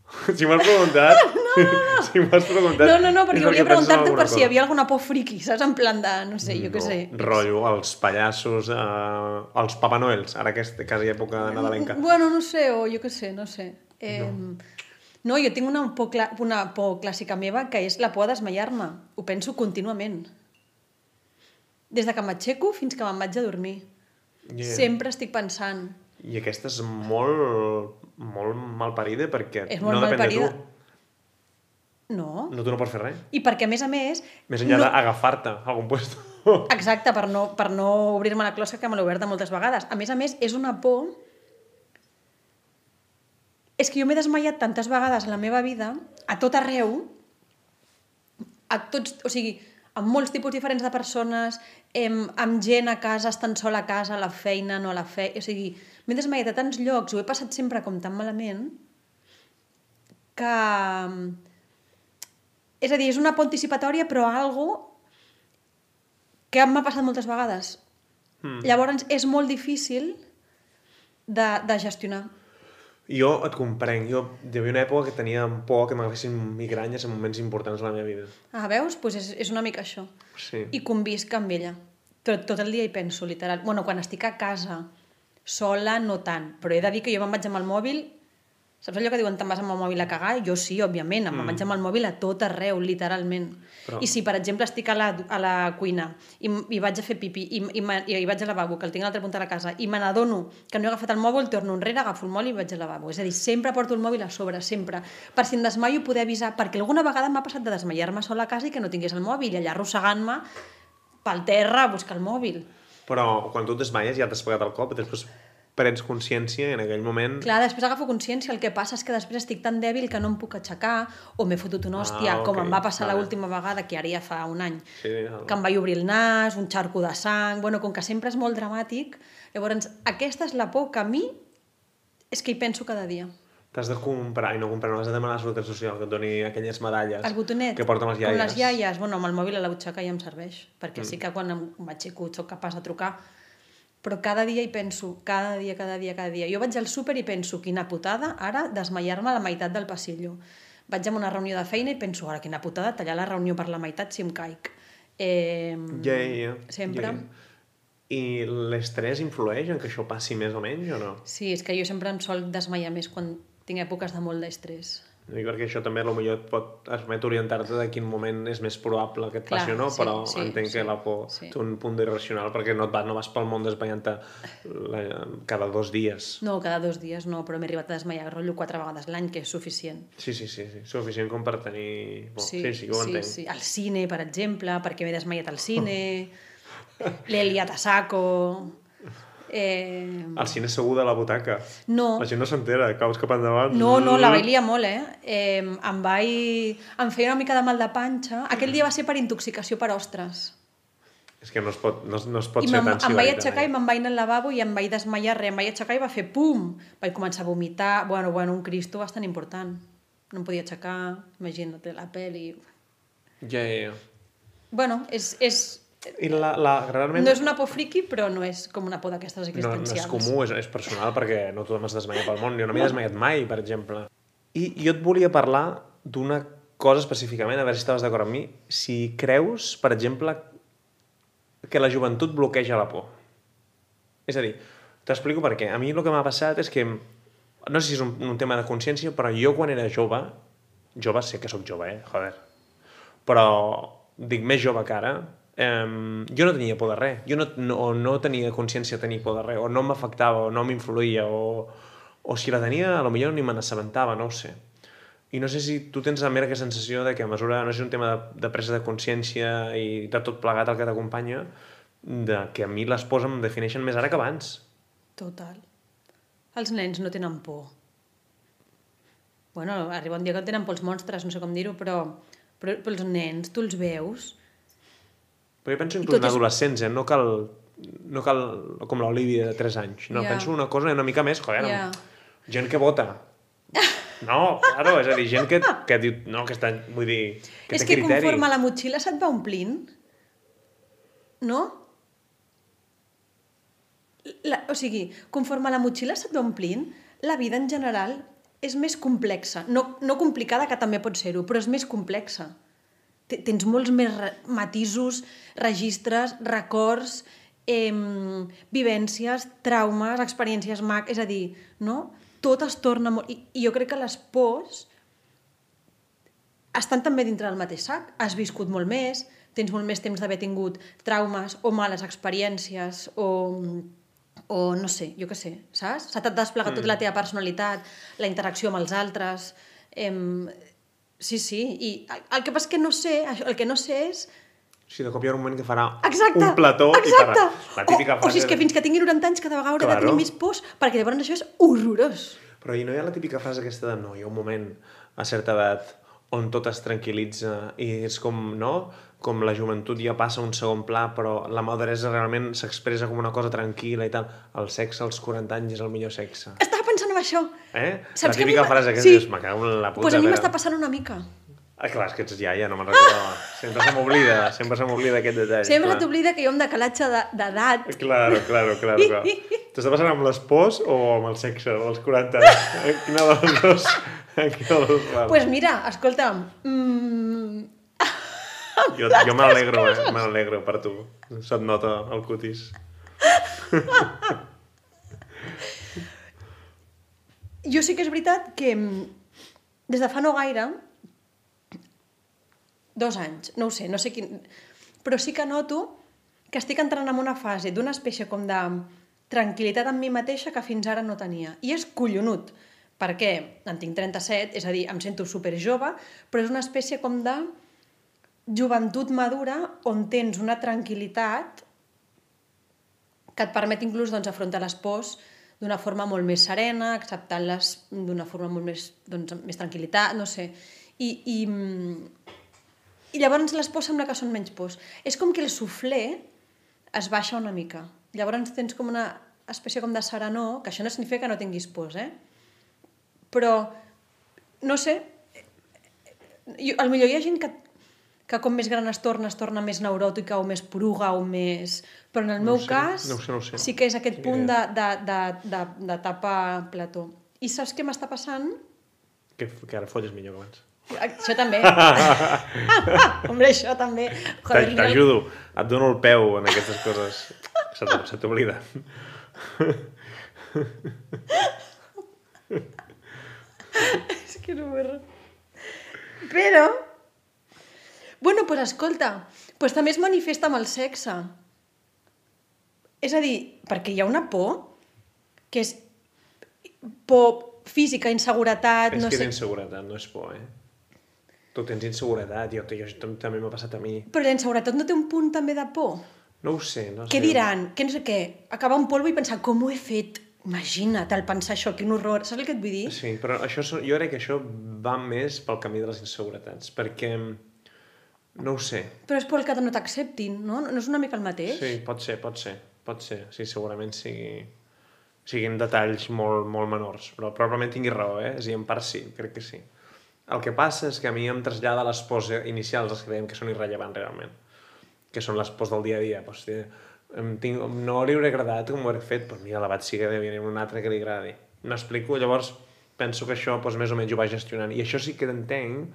Si m'has preguntat... No, no, no. Si m'has preguntat... No, no, no, perquè volia preguntar-te per si hi cosa. havia alguna por friqui, saps? En plan de, no sé, jo què sé. Rotllo, els pallassos, eh, els Papa Noels, ara que és quasi època nadalenca. Bueno, no sé, o jo què sé, no sé. Eh, no. no, jo tinc una por, una por clàssica meva que és la por a desmaiar-me. Ho penso contínuament. Des de que m'aixeco fins que me'n vaig a dormir. Yeah. Sempre estic pensant. I aquesta és molt, molt malparida perquè És molt no depèn malparida. de tu. No. No, tu no pots fer res. I perquè, a més a més... Més enllà no... d'agafar-te a algun puesto. Exacte, per no, per no obrir-me la closca que me l'he oberta moltes vegades. A més a més, és una por... És que jo m'he desmaiat tantes vegades en la meva vida, a tot arreu, a tots, o sigui, amb molts tipus diferents de persones, em, amb gent a casa, estant sola a casa, a la feina, no a la feina... O sigui, m'he desmaiat a tants llocs, ho he passat sempre com tan malament, que... És a dir, és una por anticipatòria, però algo que m'ha passat moltes vegades. Mm. Llavors, és molt difícil de, de gestionar. Jo et comprenc. Jo hi havia una època que tenia por que m'agafessin migranyes en moments importants de la meva vida. Ah, veus? Pues és, és una mica això. Sí. I convisc amb ella. Tot, tot el dia hi penso, literal. Bueno, quan estic a casa, sola, no tant. Però he de dir que jo me'n vaig amb el mòbil Saps allò que diuen te'n vas amb el mòbil a cagar? Jo sí, òbviament, em mm. vaig amb el mòbil a tot arreu, literalment. Però... I si, per exemple, estic a la, a la cuina i, i vaig a fer pipi i, i, i, i vaig al lavabo, que el tinc a l'altra punta de la casa, i me n'adono que no he agafat el mòbil, torno enrere, agafo el mòbil i vaig al lavabo. És a dir, sempre porto el mòbil a sobre, sempre. Per si em desmaio poder avisar, perquè alguna vegada m'ha passat de desmaiar-me sola a casa i que no tingués el mòbil, i allà arrossegant-me pel terra a buscar el mòbil. Però quan tu et desmaies ja t'has pagat el cop, després prens consciència i en aquell moment... Clar, després agafo consciència, el que passa és que després estic tan dèbil que no em puc aixecar o m'he fotut una hòstia, Ah, ok, com em va passar vale. l'última vegada, que ara ja fa un any, Sí, no. que em vaig obrir el nas, un xarco de sang... Bueno, com que sempre és molt dramàtic, llavors aquesta és la por que a mi és que hi penso cada dia. T'has de comprar, i no comprar, no has de demanar a la Seguretat Social que et doni aquelles medalles El botonet, que porten les iaies. com les iaies, bueno, amb el mòbil a la butxaca ja em serveix, perquè mm. sí que quan em m'aixeco sóc capaç de trucar, però cada dia hi penso, cada dia, cada dia, cada dia. Jo vaig al súper i penso, quina putada, ara desmaiar-me a la meitat del passillo. Vaig a una reunió de feina i penso, ara quina putada, tallar la reunió per la meitat si em caic. Eh, Ja, ja, ja. Sempre. Ja. I l'estrès influeix en que això passi més o menys o no? Sí, és que jo sempre em sol desmaiar més quan tinc èpoques de molt d'estrès. I perquè això també potser et pot permet orientar-te de quin moment és més probable que et Clar, passi o no, sí, però sí, entenc sí, que la por sí. té un punt d'irracional perquè no, et va, no vas pel món desmaiant-te cada dos dies. No, cada dos dies no, però m'he arribat a desmaiar rotllo quatre vegades l'any, que és suficient. Sí, sí, sí, sí. suficient com per tenir... Bon, sí, sí, sí, ho sí, entenc. sí. Al cine, per exemple, perquè m'he desmaiat al cine, l'he liat a saco... Eh... Al cine segur de la butaca. No, La gent no s'entera, caus cap endavant. no, no, la vaig liar molt, eh? eh em vaig... Em feia una mica de mal de panxa. Aquell dia va ser per intoxicació per ostres. És que no es pot, no, es- no es pot I ser tan em vaig aixecar i eh? me'n vaig anar al lavabo i em vaig desmaiar res. Em vaig aixecar i va fer pum! Vaig començar a vomitar. Bueno, bueno, un cristo bastant important. No em podia aixecar, imagina't la peli... Ja, ja, ja. Bueno, és, és, I la, la, realment... no és una por friqui, però no és com una por d'aquestes no, no existencials. és comú, és, és personal, perquè no tothom es desmaia pel món. Jo no m'he desmaiat mai, per exemple. I jo et volia parlar d'una cosa específicament, a veure si estaves d'acord amb mi. Si creus, per exemple, que la joventut bloqueja la por. És a dir, t'explico per què. A mi el que m'ha passat és que, no sé si és un, un tema de consciència, però jo quan era jove, jove sé que sóc jove, eh? Joder. Però dic més jove que ara, eh, jo no tenia por de res. Jo no, no, no tenia consciència de tenir por de res, o no m'afectava, o no m'influïa, o, o si la tenia, a lo millor ni me n'assabentava, no ho sé. I no sé si tu tens la mera sensació de que a mesura, no sé, un tema de, de presa de consciència i de tot plegat el que t'acompanya, de que a mi les pors em defineixen més ara que abans. Total. Els nens no tenen por. Bueno, arriba un dia que tenen por els monstres, no sé com dir-ho, però, però, però els nens, tu els veus... Però jo penso inclús en és- adolescents, eh? No cal, no cal com l'Olivia de 3 anys. No, Ja. penso una cosa una mica més, joder, Ja. gent que vota. No, claro, és a dir, gent que, que diu, no, que està, vull dir, que és té que criteri. conforme la motxilla se't va omplint, no? La, o sigui, conforme la motxilla se't va omplint, la vida en general és més complexa. No, no complicada, que també pot ser-ho, però és més complexa. Te- Tens molts més matisos, registres, records, eh, vivències, traumes, experiències mac... És a dir, no? Tot es torna molt... I, I jo crec que les pors estan també dintre del mateix sac. Has viscut molt més, tens molt més temps d'haver tingut traumes o males experiències o, o no sé, jo què sé, saps? S'ha desplegat mm. tota la teva personalitat, la interacció amb els altres... Em, Sí, sí, i el, que passa que no sé, el que no sé és... Sí, de cop hi ha un moment que farà Exacte, un plató exacte. i farà la típica o, o si és frase que fins que tingui 90 anys cada vegada hauré Claro. de tenir més pors, perquè llavors això és horrorós. Però hi no hi ha la típica frase aquesta de no, hi ha un moment a certa edat on tot es tranquil·litza i és com, no? Com la joventut ja passa a un segon pla, però la maduresa realment s'expressa com una cosa tranquil·la i tal. El sexe als 40 anys és el millor sexe. Estava pensant en això. Eh? Saps la que típica m'ha- frase que sí. dius, me cago en la puta. Doncs pues a mi m'està passant una mica. Ah, clar, és que ets iaia, no me'n recordava. Sempre se m'oblida, sempre se m'oblida aquest detall. Sempre t'oblida que ha un decalatge de- d'edat. Claro, claro, claro, claro. T'està passant amb les pors o amb el sexe dels 40 anys? Quina de les dues? Quina de les dues? Doncs pues mira, escolta'm, mm, Jo, jo m'alegro, eh? M'alegro per tu. Se't nota el cutis. Jo sí que és veritat que mm, des de fa no gaire, dos anys, no ho sé, no sé quin... Però sí que noto que estic entrant en una fase d'una espècie com de tranquil·litat amb mi mateixa que fins ara no tenia. I és collonut, perquè en tinc 37, és a dir, em sento super jove, però és una espècie com de joventut madura on tens una tranquil·litat que et permet inclús doncs, afrontar les pors d'una forma molt més serena, acceptant-les d'una forma molt més, doncs, més tranquil·litat, no sé. I, i, I llavors les pors sembla que són menys pors. És com que el suflé es baixa una mica. Llavors tens com una espècie com de serenor, que això no significa que no tinguis pors, eh? Però, no sé, jo, millor hi ha gent que, que com més gran es torna, es torna més neuròtica o més poruga o més... Però en el No meu sé, cas no sé, no sé. sí que és aquest punt de, de, de, de, de tapa plató. I saps què m'està passant? Que, que ara folles millor que abans. Això també. Hombre, això també. T'ajudo, et dono el peu en aquestes coses. Se t'oblida. És que no m'ho Però... Bueno, pues escolta, pues també es manifesta amb el sexe. És a dir, perquè hi ha una por que és por física, inseguretat, és no que sé... inseguretat, no és por, eh? Tu tens inseguretat, jo, jo, tam- també m'ha passat a mi. Però la inseguretat no té un punt també de por? No ho sé, no sé. Què diran? Què no sé què? Acabar un polvo i pensar, com ho he fet? Imagina't, el pensar això, quin horror. Saps el que et vull dir? Sí, però això, jo crec que això va més pel camí de les inseguretats, perquè no ho sé. Però és pel que no t'acceptin, no? No és una mica el mateix? Sí, pot ser, pot ser, pot ser. Sí, segurament sigui, siguin detalls molt, molt menors, però probablement tingui raó, eh? És a dir, en part sí, crec que sí. El que passa és que a mi em trasllada les pors inicials, les que dèiem que són irrellevants realment, que són les pors del dia a dia. Pues, em tinc, no li hauré agradat com ho hauré fet, però mira, la vaig sí que deu haver un altre que li agradi. M'explico? Llavors, penso que això doncs, més o menys ho va gestionant. I això sí que entenc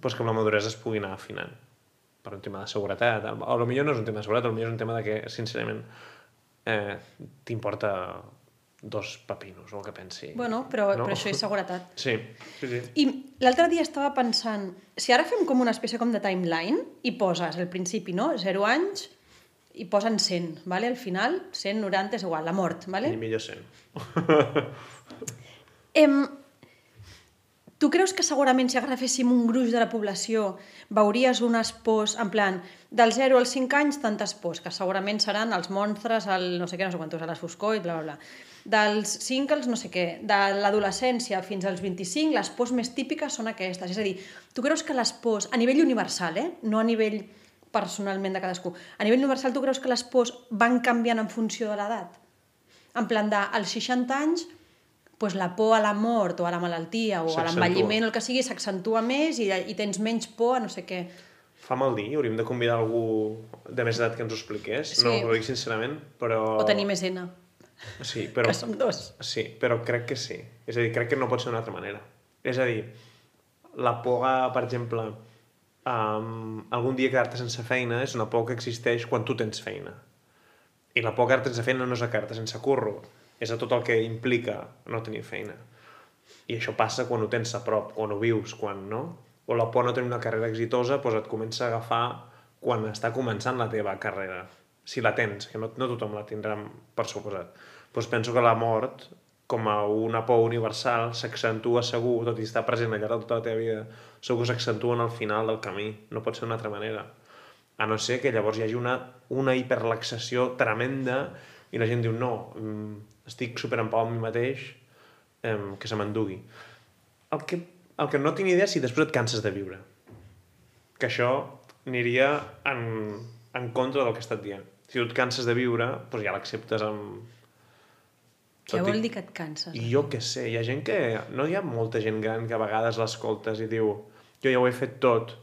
doncs, que amb la maduresa es pugui anar afinant per un tema de seguretat. O potser no és un tema de seguretat, potser és un tema de que, sincerament, eh, t'importa dos pepinos, o el que pensi. Bueno, però, No? però això és seguretat. Sí, sí, sí. I l'altre dia estava pensant, si ara fem com una espècie com de timeline i poses al principi, no? 0 anys i posen 100, vale? al final 100, 90 és igual, la mort, vale? Ni millor sent. Em... Tu creus que segurament si agaféssim un gruix de la població veuries unes pors, en plan, del 0 als 5 anys, tantes pors, que segurament seran els monstres, el no sé què, no sé quantos, a les foscor i bla, bla, bla. Dels 5 als no sé què, de l'adolescència fins als 25, les pors més típiques són aquestes. És a dir, tu creus que les pors, a nivell universal, eh? no a nivell personalment de cadascú, a nivell universal tu creus que les pors van canviant en funció de l'edat? En plan de, als 60 anys, pues la por a la mort o a la malaltia o a l'envelliment o el que sigui s'accentua més i, i tens menys por a no sé què. Fa mal dir, hauríem de convidar algú de més edat que ens ho expliqués. Sí. No, ho dic sincerament, però... O tenir més N, Sí, però... que som dos. Sí, però crec que sí. És a dir, crec que no pot ser d'una altra manera. És a dir, la por a, per exemple, um, algun dia quedar-te sense feina és una por que existeix quan tu tens feina. I la por a quedar-te sense feina no és a quedar-te sense curro, és a tot el que implica no tenir feina. I això passa quan ho tens a prop, quan ho vius, quan no. O la por no tenir una carrera exitosa doncs et comença a agafar quan està començant la teva carrera. Si la tens, que no, no tothom la tindrà per suposat. Doncs penso que la mort com a una por universal s'accentua segur, tot i estar present al llarg de tota la teva vida, segur que s'accentua en el final del camí. No pot ser d'una altra manera. A no ser que llavors hi hagi una, una hiperlaxació tremenda i la gent diu no, mm, estic super en pau amb mi mateix, em, que se m'endugui. El que, el que no tinc idea és si després et canses de viure. Que això aniria en, en contra del que he estat dient. Si tu et canses de viure, doncs ja l'acceptes amb... Què Tot vol dir que et canses? I jo què sé, hi ha gent que... No hi ha molta gent gran que a vegades l'escoltes i diu jo ja ho he fet tot,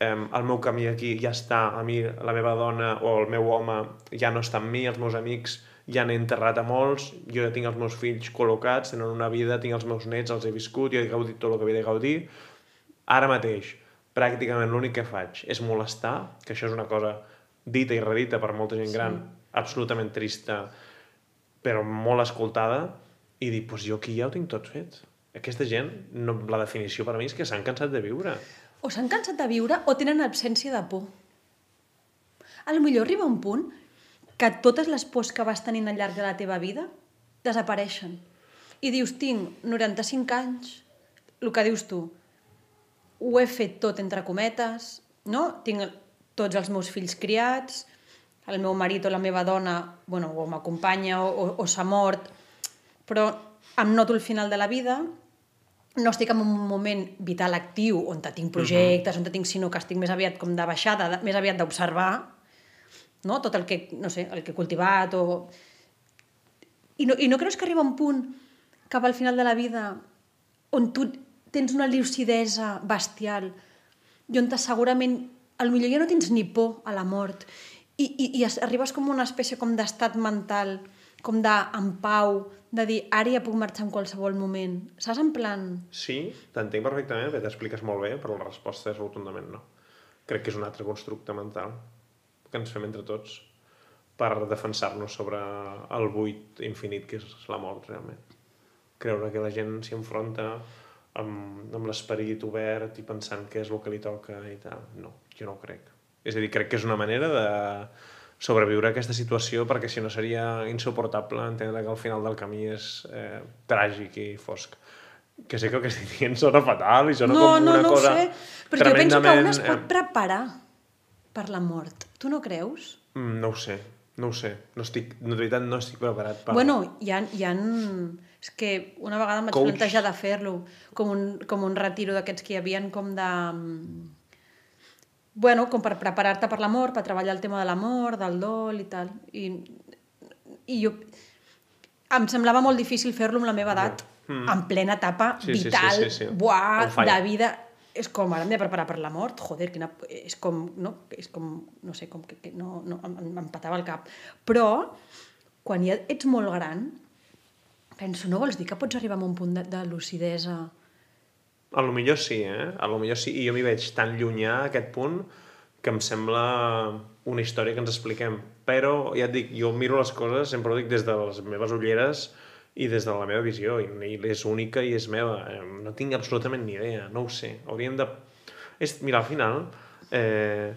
em, el meu camí aquí ja està, a mi la meva dona o el meu home ja no està amb mi, els meus amics ja n'he enterrat a molts, jo ja tinc els meus fills col·locats, tenen una vida, tinc els meus nets, els he viscut, jo he gaudit tot el que havia de gaudir. Ara mateix, pràcticament l'únic que faig és molestar, que això és una cosa dita i redita per molta gent gran, absolutament trista, però molt escoltada, i dir, doncs jo aquí ja ho tinc tot fet. Aquesta gent, no, la definició per mi és que s'han cansat de viure. O s'han cansat de viure o tenen absència de por. A lo millor arriba un punt que totes les pors que vas tenint al llarg de la teva vida desapareixen. I dius, tinc 95 anys, el que dius tu, ho he fet tot entre cometes, no? Tinc tots els meus fills criats, el meu marit o la meva dona, bueno, o m'acompanya o, o, o s'ha mort, però em noto el final de la vida, no estic en un moment vital actiu on te tinc projectes, on te tinc, sinó que estic més aviat com de baixada, de, més aviat d'observar, no? tot el que, no sé, el que he cultivat o... I no, I no creus que arriba un punt cap al final de la vida on tu tens una lucidesa bestial i on segurament, al millor ja no tens ni por a la mort i, i, i es- arribes com una espècie com d'estat mental, com de en pau, de dir, ara ja puc marxar en qualsevol moment. Saps? En plan... Sí, t'entenc perfectament, bé, t'expliques molt bé, però la resposta és rotundament no. Crec que és un altre constructe mental que ens fem entre tots per defensar-nos sobre el buit infinit que és la mort, realment. Creure que la gent s'hi enfronta amb, amb l'esperit obert i pensant que és el que li toca i tal. No, jo no ho crec. És a dir, crec que és una manera de sobreviure a aquesta situació perquè si no seria insuportable entendre que al final del camí és eh, tràgic i fosc. Que sé que el que estic dient sona fatal i sona no, com no, una no cosa sé, però jo penso que un es pot preparar per la mort. Tu no creus? Mm, No ho sé, no ho sé. No estic, de veritat no estic preparat per... Bueno, hi ha, hi ha... És que una vegada em vaig Coach. plantejar de fer-lo, com, un, com un retiro d'aquests que hi havien com de... Bueno, com per preparar-te per la mort, per treballar el tema de la mort, del dol i tal. I, i jo... Em semblava molt difícil fer-lo amb la meva edat, Mm. en plena etapa Sí, sí, sí, vital, sí, sí. buah, de vida... És com, ara m'he de preparar per la mort, joder, quina... és com, no? És com, no sé, com que, que no, no, em, em patava el cap. Però, quan ja ets molt gran, penso, no vols dir que pots arribar a un punt de, de lucidesa? A lo millor sí, eh? A lo millor sí, i jo m'hi veig tan llunyà a aquest punt que em sembla una història que ens expliquem. Però, ja et dic, jo miro les coses, sempre ho dic des de les meves ulleres i des de la meva visió, i i és única i és meva. Eh, No tinc absolutament ni idea, no ho sé. Hauríem de... És, mira, al final, eh,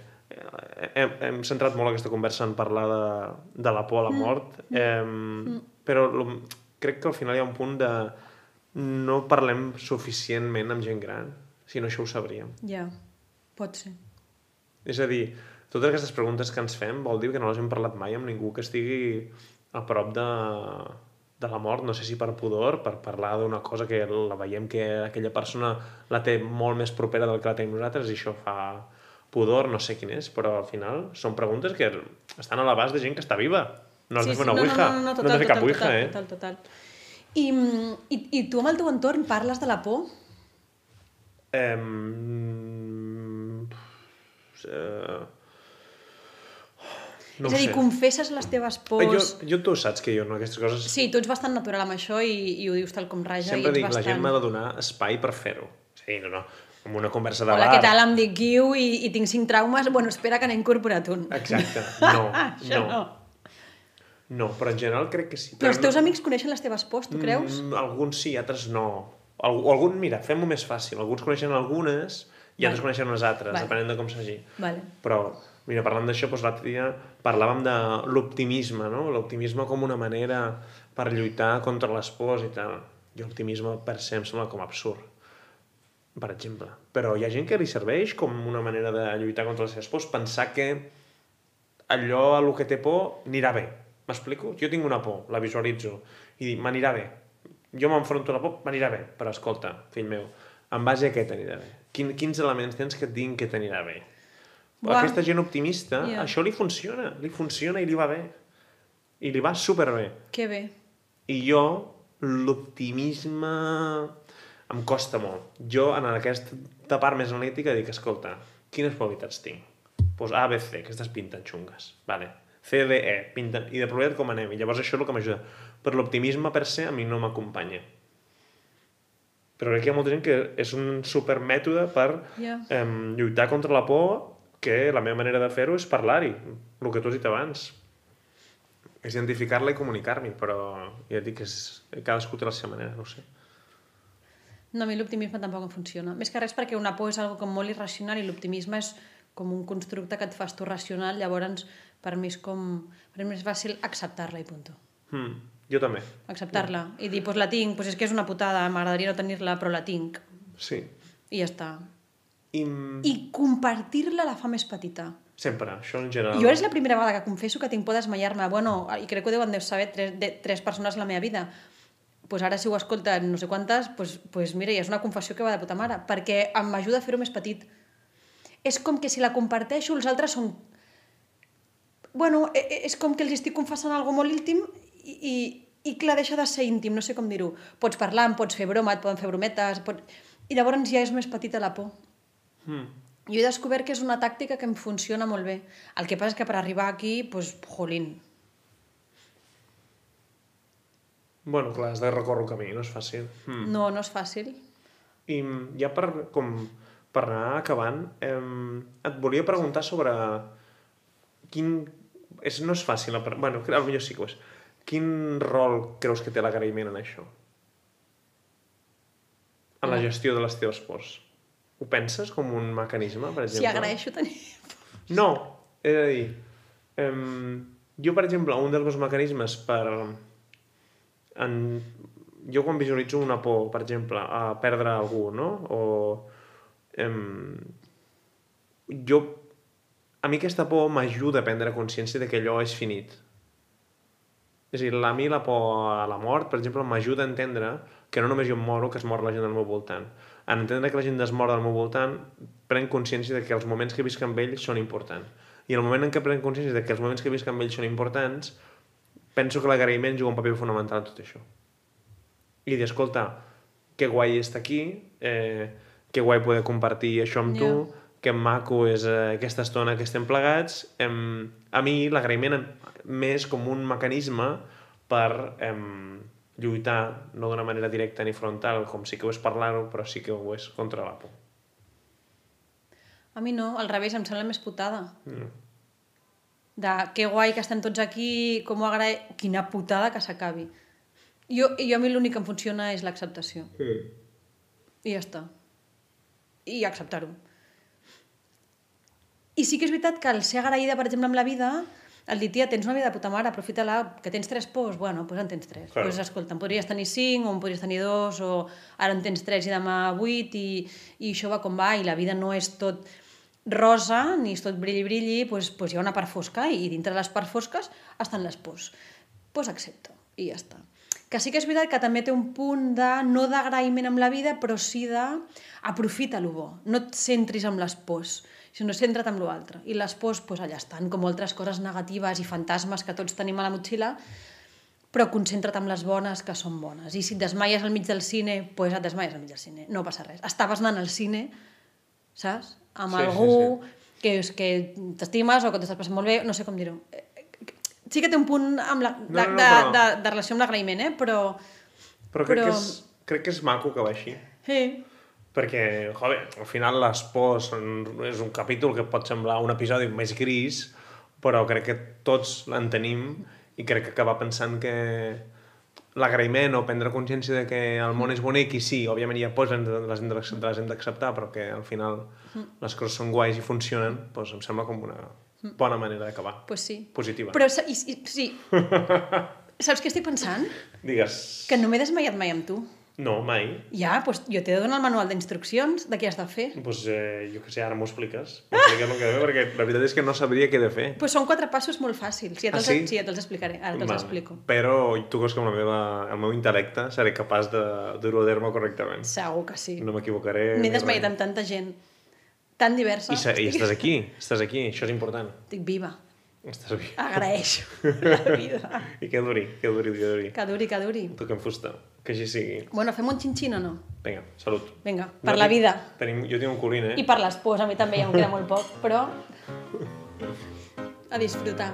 hem, hem centrat molt aquesta conversa en parlar de, de la por a la mort, eh, però lo, crec que al final hi ha un punt de no parlem suficientment amb gent gran, si no això ho sabríem. Ja, pot ser. És a dir, totes aquestes preguntes que ens fem vol dir que no les hem parlat mai amb ningú que estigui a prop de, de la mort, no sé si per pudor, per parlar d'una cosa que la veiem que aquella persona la té molt més propera del que la tenim nosaltres i això fa pudor, no sé quin és, però al final són preguntes que estan a l'abast de gent que està viva. No has de fer una no, ouija, no, no, no, no total, has de fer cap total, ouija, total, eh? total, total. I, i, I tu amb el teu entorn parles de la por? Em... Eh... No és a dir, sé. confesses les teves Eh, pors... Jo, jo tu saps que jo en aquestes coses Sí, tu ets bastant natural amb això i, i ho dius tal com raja. sempre i dic, bastant... la gent m'ha de donar espai per fer-ho. Sí, no, no, amb una conversa de Hola, bar. què tal? Em dic Guiu i, i tinc cinc traumes. Bueno, espera que n'he incorporat un. Exacte, no, Això no. No, però en general crec que sí. Però els teus no... amics coneixen les teves pors, tu creus? Mm, alguns sí, altres no. Al, algun, mira, fem-ho més fàcil. Alguns coneixen algunes i altres Vale. coneixen les altres, Vale. depenent de com s'hagi. Vale. Però, mira, parlant d'això, doncs l'altre dia parlàvem de l'optimisme, no? L'optimisme com una manera per lluitar contra les pors i tal. I l'optimisme per ser em sembla com absurd, per exemple. Però hi ha gent que li serveix com una manera de lluitar contra les seves pors, pensar que allò a lo que té por anirà bé. M'explico? Jo tinc una por, la visualitzo, i dic, m'anirà bé. Jo m'enfronto a la por, m'anirà bé. Però escolta, fill meu, en base a què t'anirà bé? Quin, quins elements tens que et diguin que t'anirà bé? Buah. Aquesta gent optimista, Yeah. això li funciona, li funciona i li va bé. I li va superbé. Que bé. I jo, l'optimisme em costa molt. Jo, en aquesta part més analítica, dic, escolta, quines probabilitats tinc? Doncs pues A, B, C, aquestes pinten xungues. Vale. C, D, E, pinten... I de probabilitat com anem? I llavors això és el que m'ajuda. Però l'optimisme per se a mi no m'acompanya. Però crec que hi ha molta gent que és un supermètode per Ja. em, lluitar contra la por que la meva manera de fer-ho és parlar-hi, el que tu has dit abans. És identificar-la i comunicar-m'hi, però ja et dic que és, cadascú té la seva manera, no ho sé. No, a mi l'optimisme tampoc em funciona. Més que res perquè una por és algo com molt irracional i l'optimisme és com un constructe que et fas tu racional, llavors per mi és com... Per mi és fàcil acceptar-la i punt. Hmm, jo també. Acceptar-la i dir, pues la tinc, pues és que és una putada, m'agradaria no tenir-la, però la tinc. Sí. I ja està. I, I compartir-la la fa més petita. sempre, això en general. Jo és la primera vegada que confesso que tinc por desmaiar-me. Bueno, i crec que ho deuen de saber tres, de, tres persones a la meva vida. pues ara si ho escolten no sé quantes, pues, pues mira, ja és una confessió que va de puta mare, perquè em m'ajuda a fer-ho més petit. És com que si la comparteixo, els altres són... Bueno, e- e- és com que els estic confessant algo molt íntim i, i, i clar, deixa de ser íntim, no sé com dir-ho. Pots parlar, em pots fer broma, et poden fer brometes... Pot... I llavors ja és més petita la por. Hmm. Jo he descobert que és una tàctica que em funciona molt bé. El que passa és que per arribar aquí, doncs, jolín. Bueno, clar, has de recórrer un camí, no és fàcil. Hmm. No, no és fàcil. I ja per, com, per anar acabant, eh, et volia preguntar sobre quin... És, no és fàcil, pre- bueno, potser sí que ho és. Quin rol creus que té l'agraïment en això? En la No. gestió de les teves pors. Ho penses com un mecanisme, per exemple? Si agraeixo tenir... No, és a dir, um, jo, per exemple, un dels meus mecanismes per... En, jo quan visualitzo una por, per exemple, a perdre algú, no? O... Um, jo... A mi aquesta por m'ajuda a prendre consciència de que allò és finit. És a dir, a mi la por a la mort, per exemple, m'ajuda a entendre que no només jo em moro, que es mor la gent al meu voltant. En entendre que la gent es mor al meu voltant, prenc consciència de que els moments que visc amb ells són importants. I el moment en què prenc consciència de que els moments que visc amb ells són importants, penso que l'agraïment juga un paper fonamental en tot això. I dir, escolta, que guai estar aquí, eh, que guai poder compartir això amb tu, Ja. que maco és eh, aquesta estona que estem plegats. Em, a mi l'agraïment més com un mecanisme per em, lluitar, no d'una manera directa ni frontal, com sí que ho és parlar-ho, però sí que ho és contra la por. A mi no, al revés, em sembla més putada. Mm. De que guai que estem tots aquí, com ho agraï... Quina putada que s'acabi. Jo, jo a mi l'únic que em funciona és l'acceptació. Mm. I ja està. I acceptar-ho. I sí que és veritat que el ser agraïda, per exemple, amb la vida, el dir, tia, tens una vida de puta mare, aprofita-la, que tens tres pors, bueno, doncs pues en tens tres. Claro. Pues escolta, en podries tenir cinc, o en podries tenir dos, o ara en tens tres i demà vuit, i, i això va com va, i la vida no és tot rosa, ni és tot brilli-brilli, doncs, pues hi ha una part fosca, i dintre de les parts fosques estan les pors. Doncs pues accepta, i ja està. Que sí que és veritat que també té un punt de, no d'agraïment amb la vida, però sí de aprofita lo bo. No et centris amb les pors, sinó centra't amb l'altre. I les pors, pues, allà estan, com altres coses negatives i fantasmes que tots tenim a la motxilla, però concentra't amb les bones que són bones. I si et desmaies al mig del cine, doncs pues et desmaies al mig del cine. No passa res. Estaves anant al cine, saps? Amb Sí, sí, algú que, és que t'estimes o que t'estàs passant molt bé, no sé com dir-ho. Sí que té un punt amb la, de, No, no, no, de, però- de, de relació amb l'agraïment, eh? però... Però crec, Però- Que és, crec que és maco que va així. Sí, Perquè, joder, al final les pors és un capítol que pot semblar un episodi més gris, però crec que tots en tenim i crec que acabar pensant que l'agraïment o prendre consciència de que el món és bonic i sí, òbviament hi ha pors, les hem de- les hem d'acceptar, però que al final les coses són guais i funcionen, doncs em sembla com una bona manera d'acabar. pues sí. Positiva. Però i, i, sí, Saps què estic pensant? Digues... Que no m'he desmaiat mai amb tu. No, mai. Ja, doncs jo t'he de donar el manual d'instruccions de què has de fer. Doncs pues, eh, jo què sé, ara m'ho expliques. M'expliques el que fer, perquè la veritat és que no sabria què he de fer. Doncs pues són quatre passos molt fàcils. Ja Ah, sí? sí, ja te'ls explicaré. Ara te'ls explico. Però tu creus que amb la meva, el meu intel·lecte seré capaç de dur-ho a terme correctament. Segur que sí. No m'equivocaré. M'he desmaiat amb tanta gent tan diversa. I, se- I estàs aquí, estàs aquí, això és important. Estic viva. Estàs aquí. Agraeixo la vida. I que duri, que duri, que duri. Que duri, que duri. Toquem fusta, que així sigui. Bueno, fem un xin-xin o no? Vinga, salut. Vinga, per No la vida. Tenim, jo tinc un colín, eh? I per les pors, a mi també ja em queda molt poc, però... A disfrutar.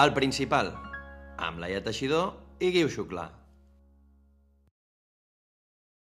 El principal, amb Laia Teixidor i Guiu Xuclà.